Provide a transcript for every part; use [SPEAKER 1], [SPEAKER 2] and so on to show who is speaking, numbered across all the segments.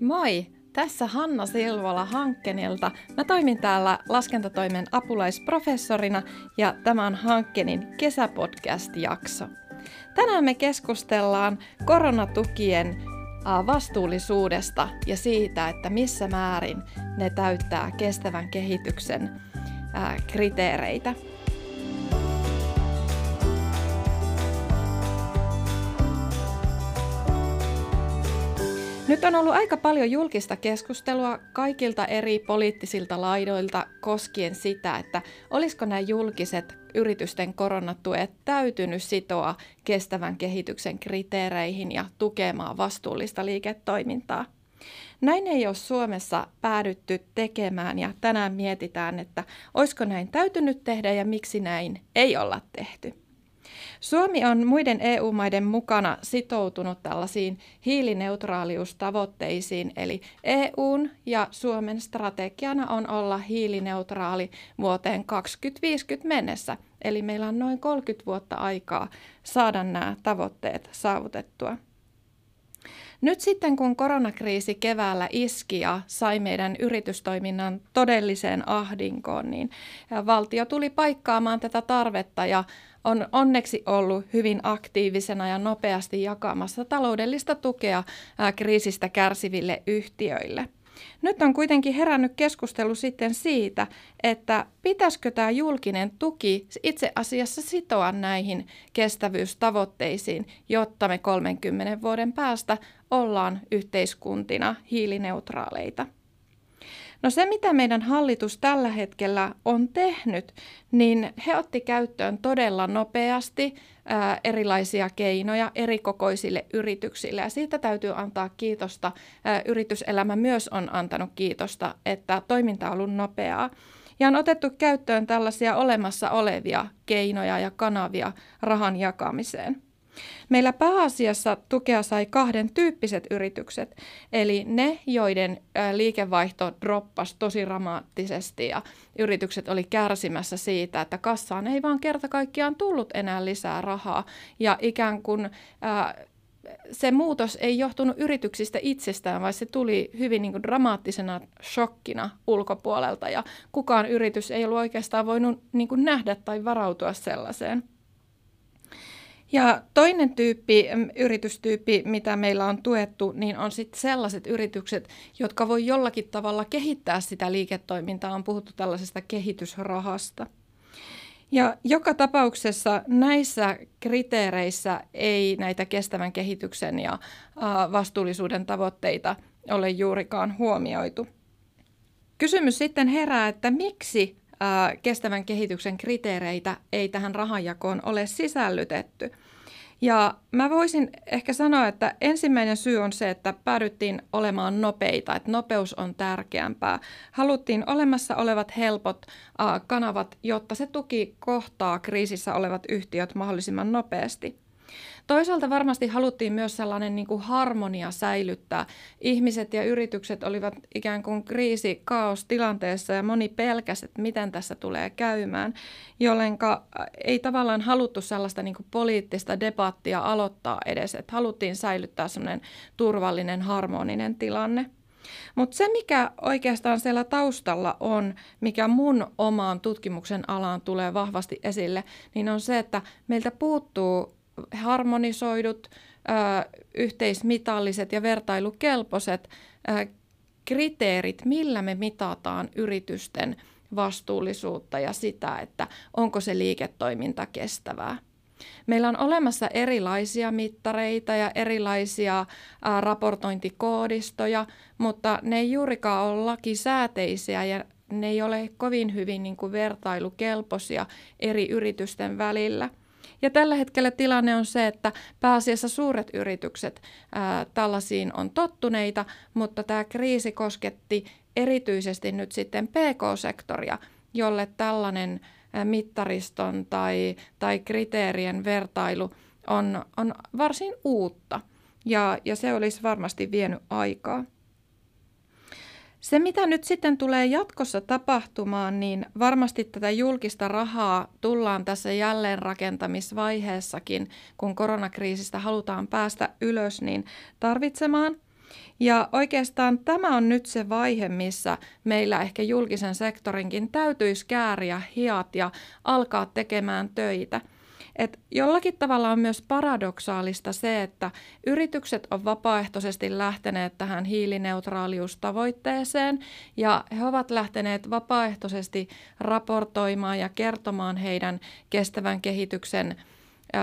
[SPEAKER 1] Moi! Tässä Hanna Silvola Hankkenilta. Mä toimin täällä laskentatoimen apulaisprofessorina ja tämä on Hankkenin kesäpodcast-jakso. Tänään me keskustellaan koronatukien vastuullisuudesta ja siitä, että missä määrin ne täyttää kestävän kehityksen kriteereitä. Nyt on ollut aika paljon julkista keskustelua kaikilta eri poliittisilta laidoilta koskien sitä, että olisiko nämä julkiset yritysten koronatuet täytynyt sitoa kestävän kehityksen kriteereihin ja tukemaan vastuullista liiketoimintaa. Näin ei ole Suomessa päädytty tekemään ja tänään mietitään, että olisiko näin täytynyt tehdä ja miksi näin ei olla tehty. Suomi on muiden EU-maiden mukana sitoutunut tällaisiin hiilineutraaliustavoitteisiin, eli EUn ja Suomen strategiana on olla hiilineutraali vuoteen 2050 mennessä. Eli meillä on noin 30 vuotta aikaa saada nämä tavoitteet saavutettua. Nyt sitten kun koronakriisi keväällä iski ja sai meidän yritystoiminnan todelliseen ahdinkoon, niin valtio tuli paikkaamaan tätä tarvetta ja on onneksi ollut hyvin aktiivisena ja nopeasti jakamassa taloudellista tukea kriisistä kärsiville yhtiöille. Nyt on kuitenkin herännyt keskustelu sitten siitä, että pitäisikö tämä julkinen tuki itse asiassa sitoa näihin kestävyystavoitteisiin, jotta me 30 vuoden päästä ollaan yhteiskuntina hiilineutraaleita. No se, mitä meidän hallitus tällä hetkellä on tehnyt, niin he otti käyttöön todella nopeasti ää, erilaisia keinoja eri kokoisille yrityksille. Ja siitä täytyy antaa kiitosta. Ää, yrityselämä myös on antanut kiitosta, että toiminta on ollut nopeaa. Ja on otettu käyttöön tällaisia olemassa olevia keinoja ja kanavia rahan jakamiseen. Meillä pääasiassa tukea sai kahden tyyppiset yritykset, eli ne, joiden liikevaihto droppasi tosi dramaattisesti ja yritykset oli kärsimässä siitä, että kassaan ei vaan kerta kaikkiaan tullut enää lisää rahaa ja ikään kuin se muutos ei johtunut yrityksistä itsestään, vaan se tuli hyvin niin kuin dramaattisena shokkina ulkopuolelta ja kukaan yritys ei ollut oikeastaan voinut niin kuin nähdä tai varautua sellaiseen. Ja toinen tyyppi, yritystyyppi, mitä meillä on tuettu, niin on sitten sellaiset yritykset, jotka voi jollakin tavalla kehittää sitä liiketoimintaa. On puhuttu tällaisesta kehitysrahasta. Ja joka tapauksessa näissä kriteereissä ei näitä kestävän kehityksen ja vastuullisuuden tavoitteita ole juurikaan huomioitu. Kysymys sitten herää, että miksi kestävän kehityksen kriteereitä ei tähän rahanjakoon ole sisällytetty. Ja mä voisin ehkä sanoa, että ensimmäinen syy on se, että päädyttiin olemaan nopeita, että nopeus on tärkeämpää. Haluttiin olemassa olevat helpot kanavat, jotta se tuki kohtaa kriisissä olevat yhtiöt mahdollisimman nopeasti. Toisaalta varmasti haluttiin myös sellainen niin kuin harmonia säilyttää. Ihmiset ja yritykset olivat ikään kuin kriisi, kaos tilanteessa ja moni pelkäsi, että miten tässä tulee käymään, jolloin ei tavallaan haluttu sellaista niin kuin poliittista debattia aloittaa edes, että haluttiin säilyttää sellainen turvallinen, harmoninen tilanne. Mutta se, mikä oikeastaan siellä taustalla on, mikä mun omaan tutkimuksen alaan tulee vahvasti esille, niin on se, että meiltä puuttuu harmonisoidut, yhteismitalliset ja vertailukelpoiset kriteerit, millä me mitataan yritysten vastuullisuutta ja sitä, että onko se liiketoiminta kestävää. Meillä on olemassa erilaisia mittareita ja erilaisia raportointikoodistoja, mutta ne ei juurikaan ole lakisääteisiä ja ne ei ole kovin hyvin niin kuin vertailukelpoisia eri yritysten välillä – ja tällä hetkellä tilanne on se, että pääasiassa suuret yritykset ää, tällaisiin on tottuneita, mutta tämä kriisi kosketti erityisesti nyt sitten PK-sektoria, jolle tällainen mittariston tai, tai kriteerien vertailu on, on varsin uutta ja, ja se olisi varmasti vienyt aikaa. Se, mitä nyt sitten tulee jatkossa tapahtumaan, niin varmasti tätä julkista rahaa tullaan tässä jälleenrakentamisvaiheessakin, kun koronakriisistä halutaan päästä ylös, niin tarvitsemaan. Ja oikeastaan tämä on nyt se vaihe, missä meillä ehkä julkisen sektorinkin täytyisi kääriä hiat ja alkaa tekemään töitä. Et jollakin tavalla on myös paradoksaalista se, että yritykset on vapaaehtoisesti lähteneet tähän hiilineutraaliustavoitteeseen ja he ovat lähteneet vapaaehtoisesti raportoimaan ja kertomaan heidän kestävän kehityksen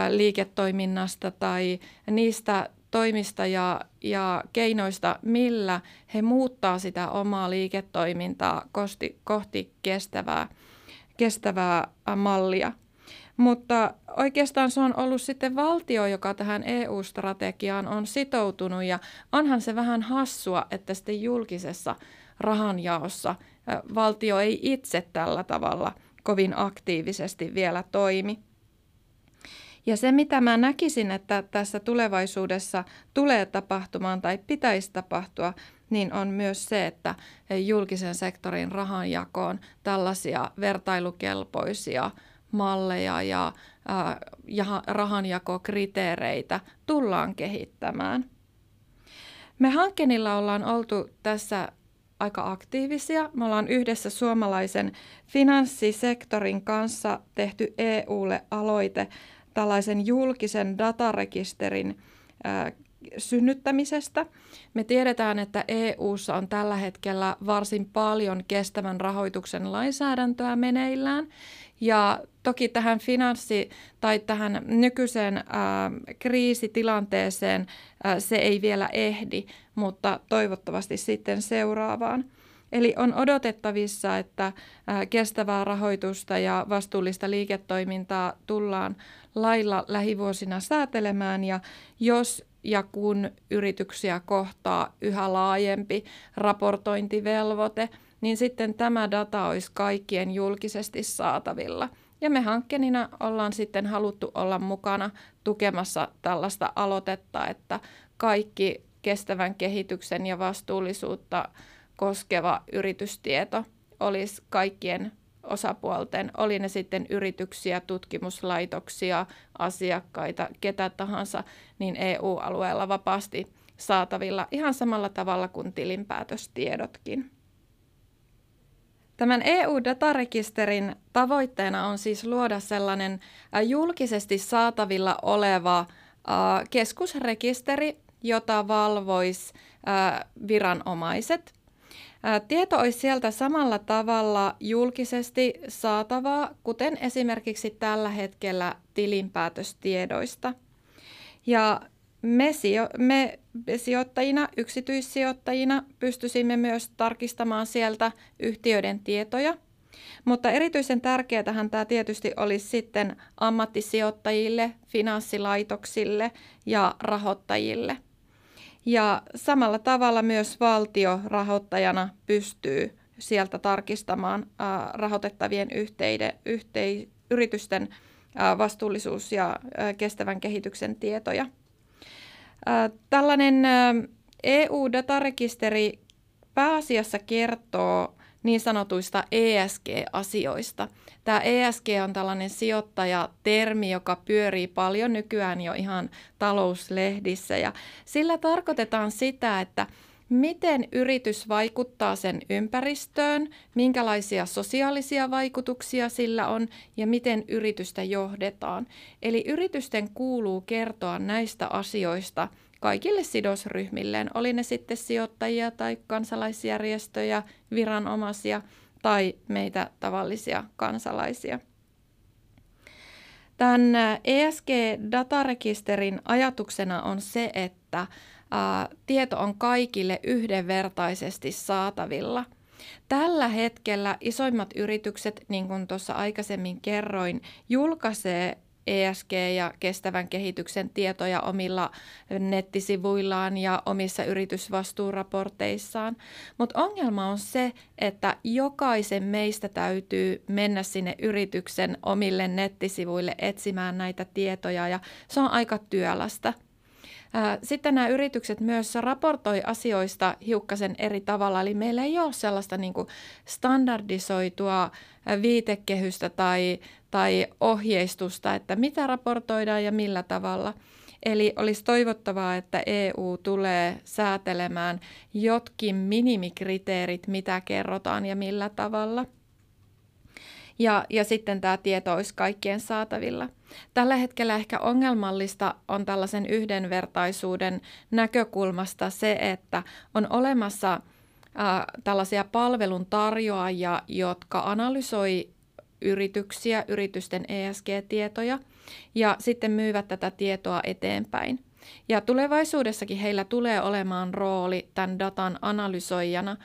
[SPEAKER 1] liiketoiminnasta tai niistä toimista ja, ja keinoista, millä he muuttaa sitä omaa liiketoimintaa kohti, kohti kestävää, kestävää mallia. Mutta oikeastaan se on ollut sitten valtio, joka tähän EU-strategiaan on sitoutunut ja onhan se vähän hassua, että sitten julkisessa rahanjaossa valtio ei itse tällä tavalla kovin aktiivisesti vielä toimi. Ja se, mitä mä näkisin, että tässä tulevaisuudessa tulee tapahtumaan tai pitäisi tapahtua, niin on myös se, että julkisen sektorin rahanjakoon tällaisia vertailukelpoisia malleja ja, ää, ja rahanjakokriteereitä tullaan kehittämään. Me Hankkenilla ollaan oltu tässä aika aktiivisia. Me ollaan yhdessä suomalaisen finanssisektorin kanssa tehty EUlle aloite tällaisen julkisen datarekisterin synnyttämisestä. Me tiedetään, että EU:ssa on tällä hetkellä varsin paljon kestävän rahoituksen lainsäädäntöä meneillään. Ja toki tähän finanssi- tai tähän nykyiseen ää, kriisitilanteeseen ää, se ei vielä ehdi, mutta toivottavasti sitten seuraavaan. Eli on odotettavissa, että kestävää rahoitusta ja vastuullista liiketoimintaa tullaan lailla lähivuosina säätelemään ja jos ja kun yrityksiä kohtaa yhä laajempi raportointivelvoite, niin sitten tämä data olisi kaikkien julkisesti saatavilla. Ja me hankkeenina ollaan sitten haluttu olla mukana tukemassa tällaista aloitetta, että kaikki kestävän kehityksen ja vastuullisuutta koskeva yritystieto olisi kaikkien osapuolten, oli ne sitten yrityksiä, tutkimuslaitoksia, asiakkaita, ketä tahansa, niin EU-alueella vapaasti saatavilla ihan samalla tavalla kuin tilinpäätöstiedotkin. Tämän EU-datarekisterin tavoitteena on siis luoda sellainen julkisesti saatavilla oleva keskusrekisteri, jota valvoisi viranomaiset – Tieto olisi sieltä samalla tavalla julkisesti saatavaa, kuten esimerkiksi tällä hetkellä tilinpäätöstiedoista. Ja me, sijo- me sijoittajina, yksityissijoittajina pystyisimme myös tarkistamaan sieltä yhtiöiden tietoja. Mutta erityisen tärkeää tämä tietysti olisi sitten ammattisijoittajille, finanssilaitoksille ja rahoittajille – ja samalla tavalla myös valtio rahoittajana pystyy sieltä tarkistamaan rahoitettavien yhteide, yhtei, yritysten vastuullisuus- ja kestävän kehityksen tietoja. Tällainen EU-datarekisteri pääasiassa kertoo niin sanotuista ESG-asioista. Tämä ESG on tällainen sijoittajatermi, joka pyörii paljon nykyään jo ihan talouslehdissä ja sillä tarkoitetaan sitä, että miten yritys vaikuttaa sen ympäristöön, minkälaisia sosiaalisia vaikutuksia sillä on ja miten yritystä johdetaan. Eli yritysten kuuluu kertoa näistä asioista kaikille sidosryhmilleen, oli ne sitten sijoittajia tai kansalaisjärjestöjä, viranomaisia tai meitä tavallisia kansalaisia. Tämän ESG-datarekisterin ajatuksena on se, että tieto on kaikille yhdenvertaisesti saatavilla. Tällä hetkellä isoimmat yritykset, niin kuin tuossa aikaisemmin kerroin, julkaisee ESG- ja kestävän kehityksen tietoja omilla nettisivuillaan ja omissa yritysvastuuraporteissaan. Mutta ongelma on se, että jokaisen meistä täytyy mennä sinne yrityksen omille nettisivuille etsimään näitä tietoja ja se on aika työlästä. Sitten nämä yritykset myös raportoi asioista hiukkasen eri tavalla, eli meillä ei ole sellaista niin kuin standardisoitua viitekehystä tai, tai ohjeistusta, että mitä raportoidaan ja millä tavalla. Eli olisi toivottavaa, että EU tulee säätelemään jotkin minimikriteerit, mitä kerrotaan ja millä tavalla. Ja, ja sitten tämä tieto olisi kaikkien saatavilla. Tällä hetkellä ehkä ongelmallista on tällaisen yhdenvertaisuuden näkökulmasta se, että on olemassa – tällaisia palveluntarjoajia, jotka analysoi yrityksiä, yritysten ESG-tietoja ja sitten myyvät tätä tietoa eteenpäin. Ja tulevaisuudessakin heillä tulee olemaan rooli tämän datan analysoijana,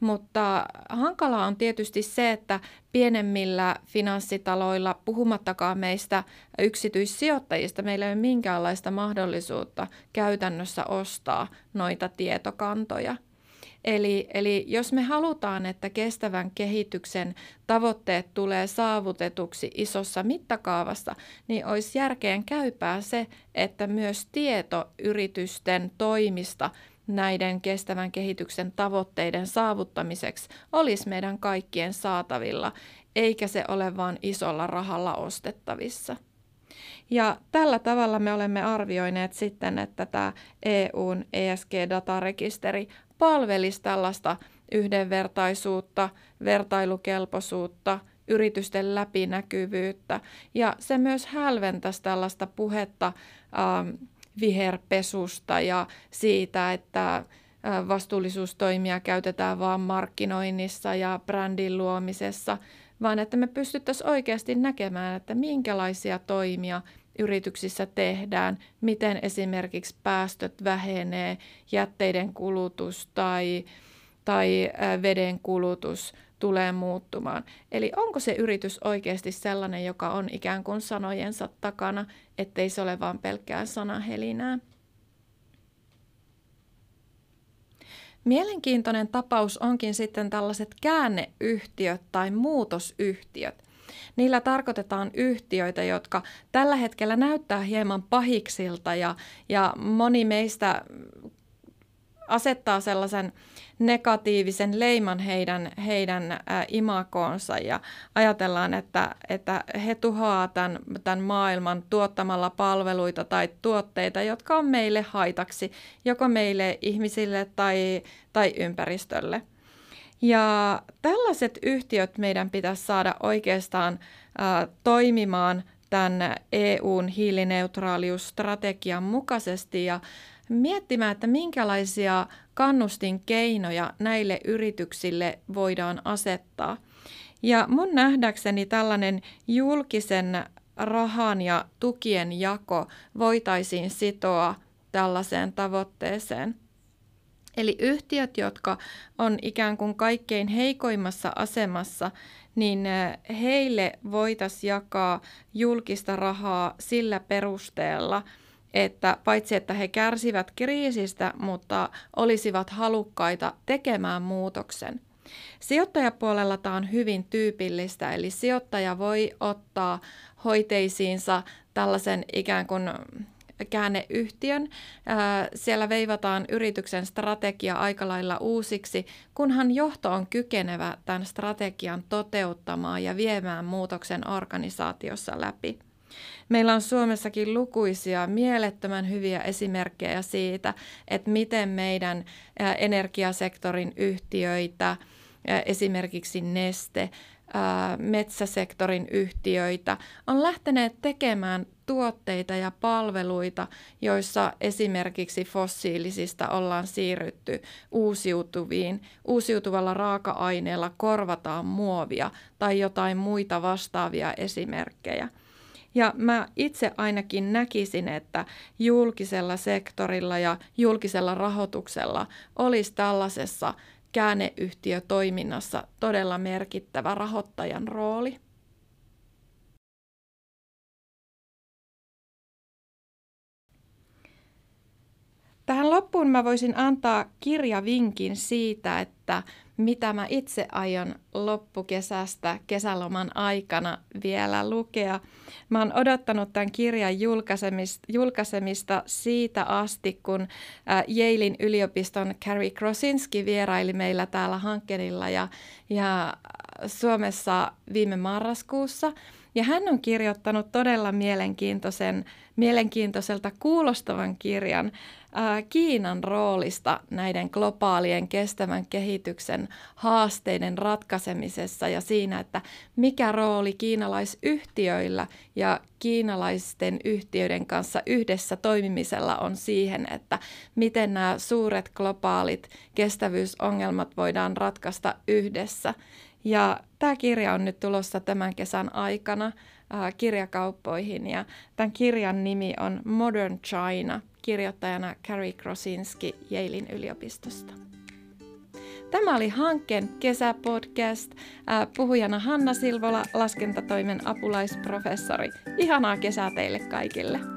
[SPEAKER 1] mutta hankalaa on tietysti se, että pienemmillä finanssitaloilla, puhumattakaan meistä yksityissijoittajista, meillä ei ole minkäänlaista mahdollisuutta käytännössä ostaa noita tietokantoja. Eli, eli jos me halutaan, että kestävän kehityksen tavoitteet tulee saavutetuksi isossa mittakaavassa, niin olisi järkeen käypää se, että myös tieto yritysten toimista näiden kestävän kehityksen tavoitteiden saavuttamiseksi olisi meidän kaikkien saatavilla, eikä se ole vain isolla rahalla ostettavissa. Ja tällä tavalla me olemme arvioineet sitten, että tämä EUn ESG-datarekisteri palvelisi tällaista yhdenvertaisuutta, vertailukelpoisuutta, yritysten läpinäkyvyyttä ja se myös hälventäisi tällaista puhetta ähm, viherpesusta ja siitä, että vastuullisuustoimia käytetään vain markkinoinnissa ja brändin luomisessa, vaan että me pystyttäisiin oikeasti näkemään, että minkälaisia toimia yrityksissä tehdään, miten esimerkiksi päästöt vähenee, jätteiden kulutus tai, tai veden kulutus tulee muuttumaan. Eli onko se yritys oikeasti sellainen, joka on ikään kuin sanojensa takana, ettei se ole vain pelkkää sanahelinää? Mielenkiintoinen tapaus onkin sitten tällaiset käänneyhtiöt tai muutosyhtiöt. Niillä tarkoitetaan yhtiöitä, jotka tällä hetkellä näyttää hieman pahiksilta ja, ja moni meistä asettaa sellaisen negatiivisen leiman heidän, heidän ä, imakoonsa ja ajatellaan, että, että he tuhoaa tämän, tämän maailman tuottamalla palveluita tai tuotteita, jotka on meille haitaksi, joko meille ihmisille tai, tai ympäristölle. Ja tällaiset yhtiöt meidän pitäisi saada oikeastaan ä, toimimaan tämän EUn hiilineutraaliusstrategian mukaisesti ja miettimään, että minkälaisia kannustinkeinoja näille yrityksille voidaan asettaa. Ja mun nähdäkseni tällainen julkisen rahan ja tukien jako voitaisiin sitoa tällaiseen tavoitteeseen. Eli yhtiöt, jotka on ikään kuin kaikkein heikoimmassa asemassa, niin heille voitaisiin jakaa julkista rahaa sillä perusteella, että paitsi että he kärsivät kriisistä, mutta olisivat halukkaita tekemään muutoksen. Sijoittajapuolella tämä on hyvin tyypillistä, eli sijoittaja voi ottaa hoiteisiinsa tällaisen ikään kuin käänneyhtiön. Siellä veivataan yrityksen strategia aika lailla uusiksi, kunhan johto on kykenevä tämän strategian toteuttamaan ja viemään muutoksen organisaatiossa läpi. Meillä on Suomessakin lukuisia mielettömän hyviä esimerkkejä siitä, että miten meidän energiasektorin yhtiöitä, esimerkiksi Neste, metsäsektorin yhtiöitä on lähteneet tekemään tuotteita ja palveluita, joissa esimerkiksi fossiilisista ollaan siirrytty uusiutuviin. Uusiutuvalla raaka-aineella korvataan muovia tai jotain muita vastaavia esimerkkejä. Ja mä itse ainakin näkisin, että julkisella sektorilla ja julkisella rahoituksella olisi tällaisessa käänneyhtiötoiminnassa todella merkittävä rahoittajan rooli. Tähän loppuun mä voisin antaa kirjavinkin siitä, että mitä mä itse aion loppukesästä kesäloman aikana vielä lukea. Mä oon odottanut tämän kirjan julkaisemista, julkaisemista siitä asti, kun Yalein yliopiston Carrie Krosinski vieraili meillä täällä Hankkenilla ja, ja Suomessa viime marraskuussa. Ja hän on kirjoittanut todella mielenkiintoisen, mielenkiintoiselta kuulostavan kirjan Kiinan roolista näiden globaalien kestävän kehityksen haasteiden ratkaisemisessa ja siinä, että mikä rooli kiinalaisyhtiöillä ja kiinalaisten yhtiöiden kanssa yhdessä toimimisella on siihen, että miten nämä suuret globaalit kestävyysongelmat voidaan ratkaista yhdessä. Ja tämä kirja on nyt tulossa tämän kesän aikana äh, kirjakauppoihin ja tämän kirjan nimi on Modern China, kirjoittajana Carrie Krosinski Yalein yliopistosta. Tämä oli hankkeen kesäpodcast. Äh, puhujana Hanna Silvola, laskentatoimen apulaisprofessori. Ihanaa kesää teille kaikille!